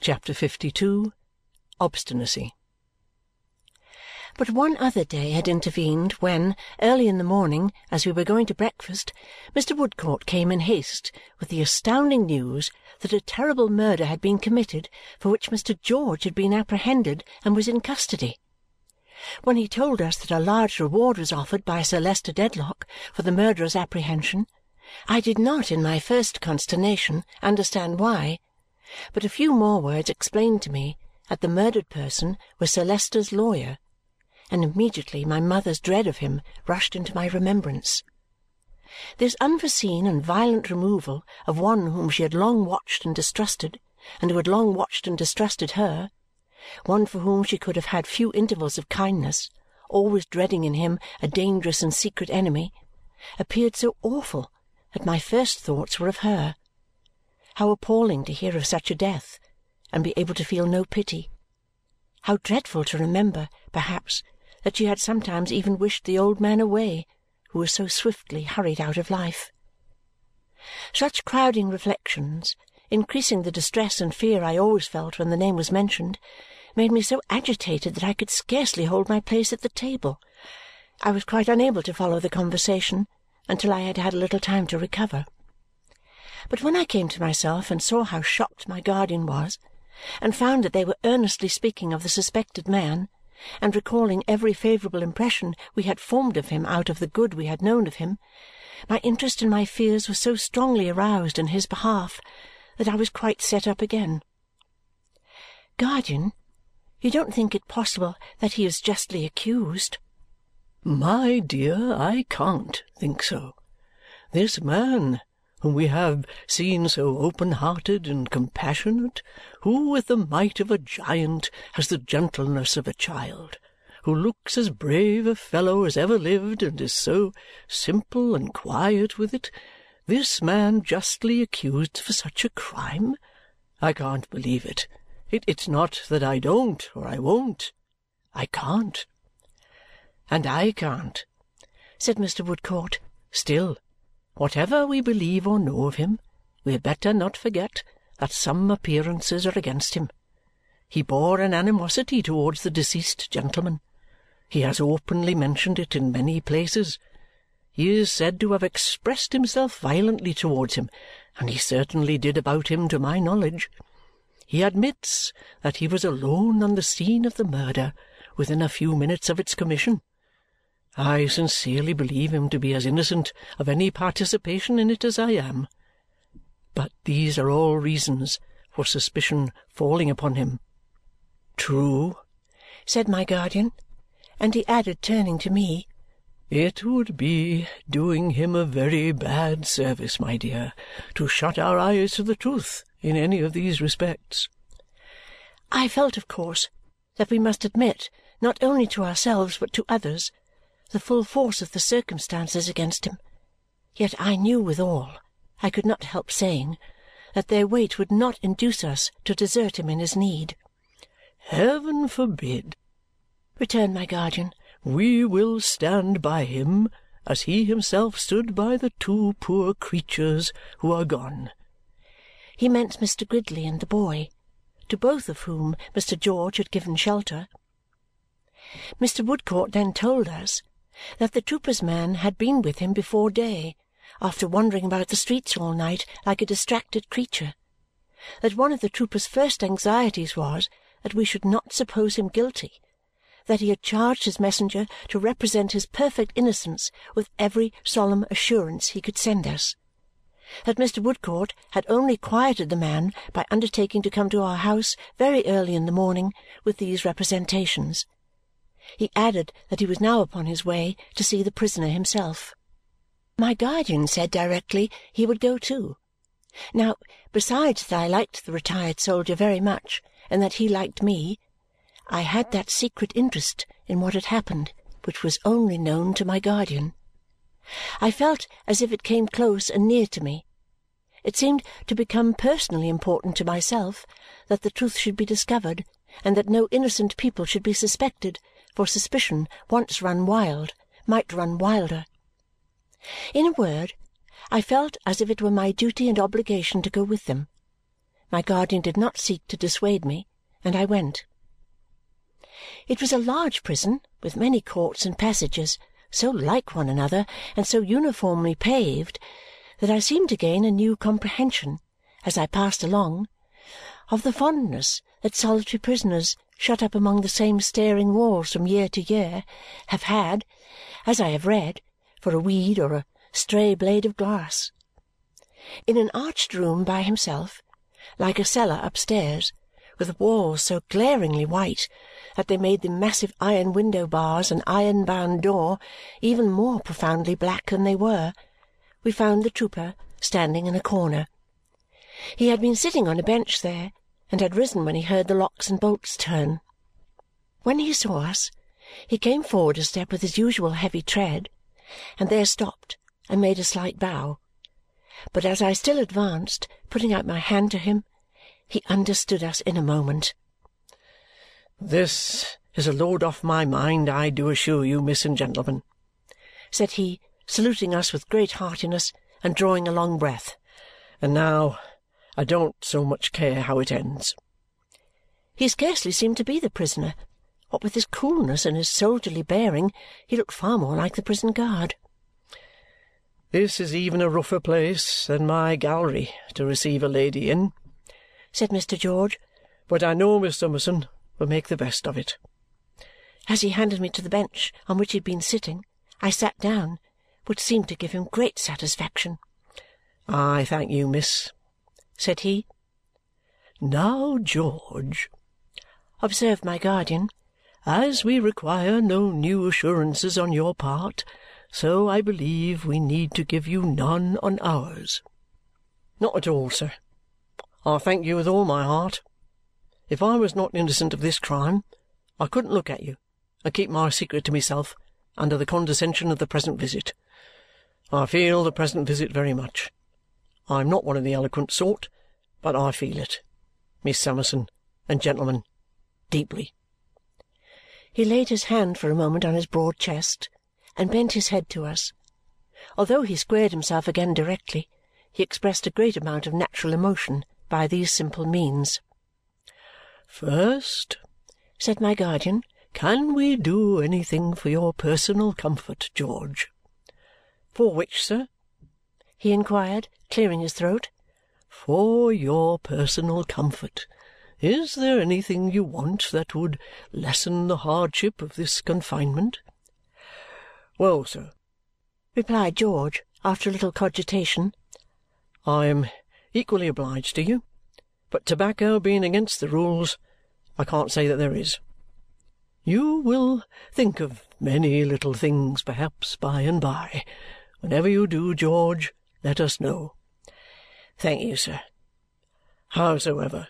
CHAPTER 52 Obstinacy But one other day had intervened when, early in the morning, as we were going to breakfast, Mr. Woodcourt came in haste with the astounding news that a terrible murder had been committed for which Mr. George had been apprehended and was in custody. When he told us that a large reward was offered by Sir Leicester Dedlock for the murderer's apprehension, I did not, in my first consternation, understand why, but a few more words explained to me that the murdered person was Sir Leicester's lawyer, and immediately my mother's dread of him rushed into my remembrance. This unforeseen and violent removal of one whom she had long watched and distrusted, and who had long watched and distrusted her one for whom she could have had few intervals of kindness, always dreading in him a dangerous and secret enemy, appeared so awful that my first thoughts were of her. How appalling to hear of such a death and be able to feel no pity! How dreadful to remember, perhaps, that she had sometimes even wished the old man away who was so swiftly hurried out of life! Such crowding reflections increasing the distress and fear I always felt when the name was mentioned, made me so agitated that I could scarcely hold my place at the table. I was quite unable to follow the conversation until I had had a little time to recover. But when I came to myself and saw how shocked my guardian was, and found that they were earnestly speaking of the suspected man, and recalling every favourable impression we had formed of him out of the good we had known of him, my interest and my fears were so strongly aroused in his behalf that I was quite set up again. Guardian, you don't think it possible that he is justly accused? My dear, I can't think so. This man, whom we have seen so open-hearted and compassionate, who with the might of a giant has the gentleness of a child, who looks as brave a fellow as ever lived and is so simple and quiet with it, this man justly accused for such a crime? I can't believe it. it. It's not that I don't or I won't. I can't." "And I can't," said Mr. Woodcourt. "Still, whatever we believe or know of him, we had better not forget that some appearances are against him. He bore an animosity towards the deceased gentleman. He has openly mentioned it in many places he is said to have expressed himself violently towards him, and he certainly did about him to my knowledge. He admits that he was alone on the scene of the murder within a few minutes of its commission. I sincerely believe him to be as innocent of any participation in it as I am. But these are all reasons for suspicion falling upon him. True, said my guardian, and he added, turning to me, it would be doing him a very bad service, my dear, to shut our eyes to the truth in any of these respects. I felt, of course, that we must admit, not only to ourselves but to others, the full force of the circumstances against him. Yet I knew withal, I could not help saying, that their weight would not induce us to desert him in his need. "Heaven forbid!" returned my guardian we will stand by him as he himself stood by the two poor creatures who are gone. He meant Mr. Gridley and the boy, to both of whom Mr. George had given shelter. Mr. Woodcourt then told us that the trooper's man had been with him before day, after wandering about the streets all night like a distracted creature. That one of the trooper's first anxieties was that we should not suppose him guilty that he had charged his messenger to represent his perfect innocence with every solemn assurance he could send us. That Mr. Woodcourt had only quieted the man by undertaking to come to our house very early in the morning with these representations. He added that he was now upon his way to see the prisoner himself. My guardian said directly he would go too. Now, besides that I liked the retired soldier very much and that he liked me, I had that secret interest in what had happened which was only known to my guardian. I felt as if it came close and near to me. It seemed to become personally important to myself that the truth should be discovered and that no innocent people should be suspected, for suspicion, once run wild, might run wilder. In a word, I felt as if it were my duty and obligation to go with them. my guardian did not seek to dissuade me, and I went. It was a large prison with many courts and passages, so like one another and so uniformly paved that I seemed to gain a new comprehension, as I passed along, of the fondness that solitary prisoners shut up among the same staring walls from year to year have had, as I have read, for a weed or a stray blade of glass. In an arched room by himself, like a cellar upstairs, with walls so glaringly white that they made the massive iron window bars and iron bound door even more profoundly black than they were, we found the trooper standing in a corner. He had been sitting on a bench there and had risen when he heard the locks and bolts turn. When he saw us, he came forward a step with his usual heavy tread, and there stopped and made a slight bow. But as I still advanced, putting out my hand to him, he understood us in a moment. "This is a load off my mind, I do assure you, miss and gentlemen," said he, saluting us with great heartiness and drawing a long breath. "And now I don't so much care how it ends." He scarcely seemed to be the prisoner. What with his coolness and his soldierly bearing, he looked far more like the prison guard. "This is even a rougher place than my gallery to receive a lady in said Mr. George. "But I know Miss Summerson will make the best of it." As he handed me to the bench on which he had been sitting, I sat down, which seemed to give him great satisfaction. "I thank you, miss," said he. "Now, George," observed my guardian, "as we require no new assurances on your part, so I believe we need to give you none on ours." "Not at all, sir. I thank you with all my heart. If I was not innocent of this crime, I couldn't look at you and keep my secret to myself under the condescension of the present visit. I feel the present visit very much. I am not one of the eloquent sort, but I feel it, Miss Summerson and gentlemen, deeply." He laid his hand for a moment on his broad chest and bent his head to us. Although he squared himself again directly, he expressed a great amount of natural emotion by these simple means. "First," said my guardian, "can we do anything for your personal comfort, George?" "For which, sir?" He inquired, clearing his throat. "For your personal comfort. Is there anything you want that would lessen the hardship of this confinement?" "Well, sir," replied George after a little cogitation, "I am equally obliged to you, but tobacco being against the rules, I can't say that there is." "You will think of many little things perhaps by and by. Whenever you do, George, let us know." "Thank you, sir. Howsoever,"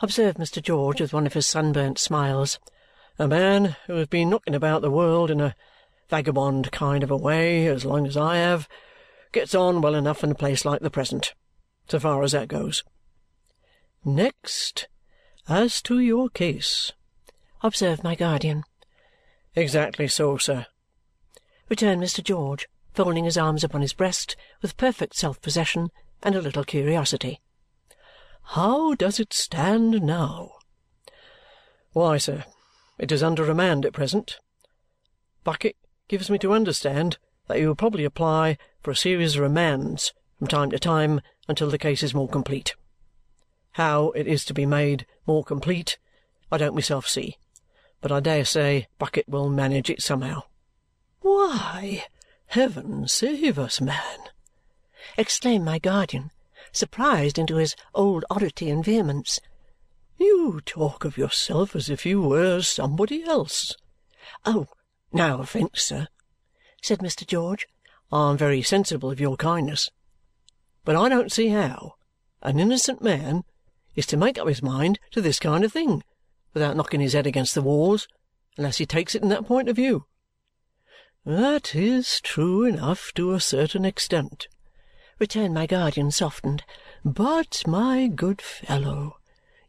observed Mr. George with one of his sunburnt smiles, "a man who has been knocking about the world in a vagabond kind of a way as long as I have gets on well enough in a place like the present so far as that goes. Next, as to your case," observed my guardian. "Exactly so, sir," returned Mr. George, folding his arms upon his breast with perfect self possession and a little curiosity. "How does it stand now?" "Why, sir, it is under remand at present. Bucket gives me to understand that he will probably apply for a series of remands from time to time until the case is more complete. How it is to be made more complete, I don't myself see, but I dare say Bucket will manage it somehow." "Why, heaven save us, man!" exclaimed my guardian, surprised into his old oddity and vehemence. "You talk of yourself as if you were somebody else." "Oh, no offence, sir," said Mr. George. "I am very sensible of your kindness. But I don't see how an innocent man is to make up his mind to this kind of thing without knocking his head against the walls unless he takes it in that point of view." "That is true enough to a certain extent," returned my guardian, softened. "But, my good fellow,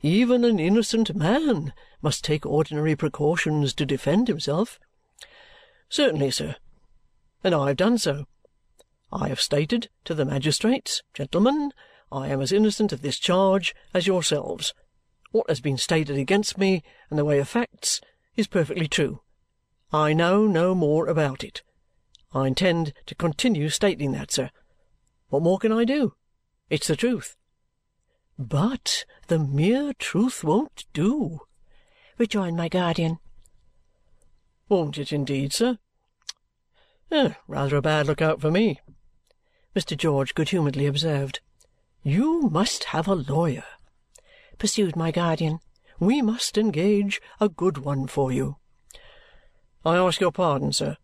even an innocent man must take ordinary precautions to defend himself." "Certainly, sir, and I have done so. I have stated to the magistrates, 'Gentlemen, I am as innocent of this charge as yourselves. What has been stated against me in the way of facts is perfectly true. I know no more about it. I intend to continue stating that, sir. What more can I do? It's the truth. But the mere truth won't do, rejoined my guardian. Won't it indeed, sir? Eh, rather a bad look-out for me, Mr. George good-humouredly observed. You must have a lawyer, pursued my guardian. We must engage a good one for you. I ask your pardon, sir,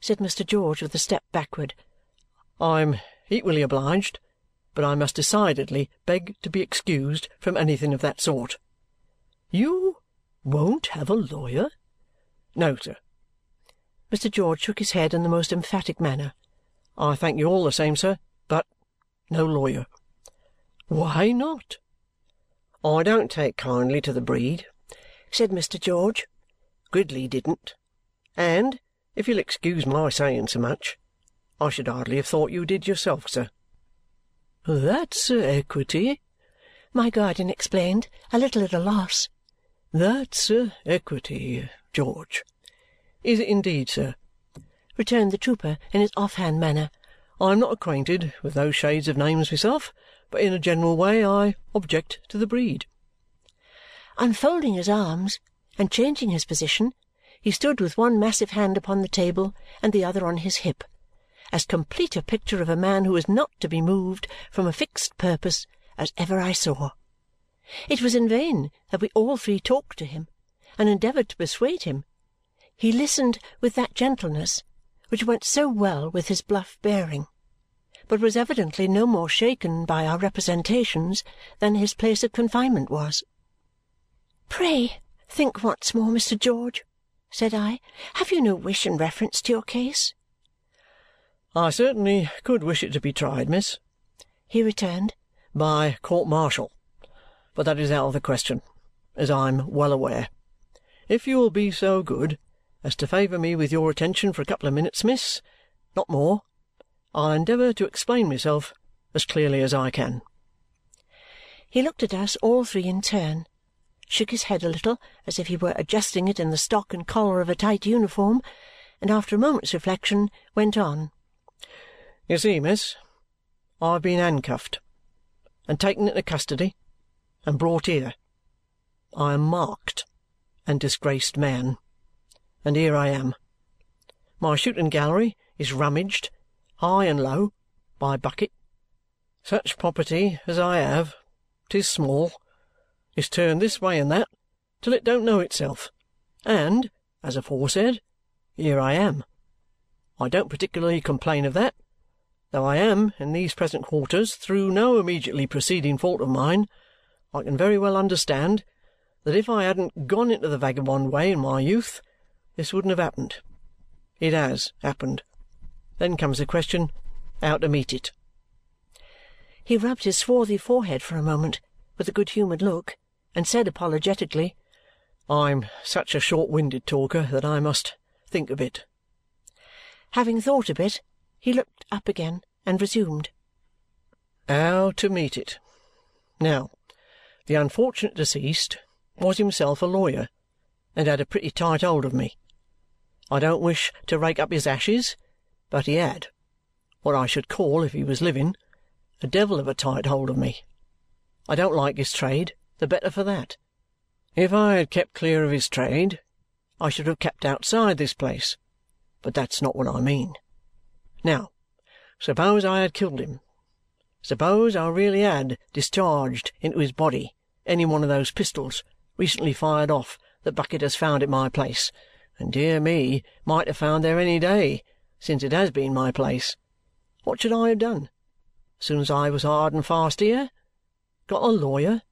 said Mr. George with a step backward. I'm equally obliged but I must decidedly beg to be excused from anything of that sort. You won't have a lawyer? No, sir. Mr. George shook his head in the most emphatic manner. I thank you all the same, sir, but no lawyer. Why not? I don't take kindly to the breed, said Mr. George. Gridley didn't. And, if you'll excuse my saying so much, I should hardly have thought you did yourself, sir. That's equity, my guardian explained, a little at a loss. That's equity, George. Is it indeed, sir? returned the trooper in his off-hand manner. I am not acquainted with those shades of names myself, but in a general way I object to the breed. Unfolding his arms and changing his position, he stood with one massive hand upon the table and the other on his hip as complete a picture of a man who is not to be moved from a fixed purpose as ever I saw. It was in vain that we all three talked to him and endeavoured to persuade him. He listened with that gentleness which went so well with his bluff bearing, but was evidently no more shaken by our representations than his place of confinement was. "Pray think once more, Mr. George," said I. "Have you no wish in reference to your case?" I certainly could wish it to be tried, miss," he returned, "by court martial, but that is out of the question, as I am well aware. If you will be so good as to favour me with your attention for a couple of minutes, miss, not more, I'll endeavour to explain myself as clearly as I can." He looked at us all three in turn, shook his head a little as if he were adjusting it in the stock and collar of a tight uniform, and after a moment's reflection went on. You see, miss, I have been handcuffed, and taken into custody, and brought here. I am marked and disgraced man, and here I am. My shooting gallery is rummaged, high and low, by Bucket. Such property as I have, 'tis small, is turned this way and that till it don't know itself, and, as aforesaid, here I am. I don't particularly complain of that Though I am in these present quarters through no immediately preceding fault of mine, I can very well understand that if I hadn't gone into the vagabond way in my youth, this wouldn't have happened. It has happened. Then comes the question how to meet it. He rubbed his swarthy forehead for a moment with a good-humoured look and said apologetically, I'm such a short-winded talker that I must think a bit. Having thought a bit, he looked up again and resumed. How to meet it. Now, the unfortunate deceased was himself a lawyer and had a pretty tight hold of me. I don't wish to rake up his ashes, but he had, what I should call, if he was living, a devil of a tight hold of me. I don't like his trade, the better for that. If I had kept clear of his trade, I should have kept outside this place, but that's not what I mean. Now, suppose I had killed him. Suppose I really had discharged into his body any one of those pistols recently fired off that Bucket has found at my place, and dear me, might have found there any day, since it has been my place. What should I have done? As soon as I was hard and fast here, got a lawyer